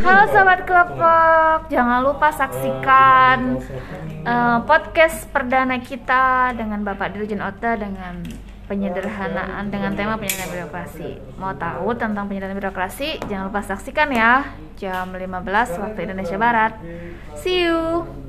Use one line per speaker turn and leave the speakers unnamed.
Halo sobat Kelepek, jangan lupa saksikan uh, podcast perdana kita dengan Bapak Dirjen Ota dengan penyederhanaan dengan tema penyederhanaan birokrasi. Mau tahu tentang penyederhanaan birokrasi? Jangan lupa saksikan ya jam 15 waktu Indonesia Barat. See you.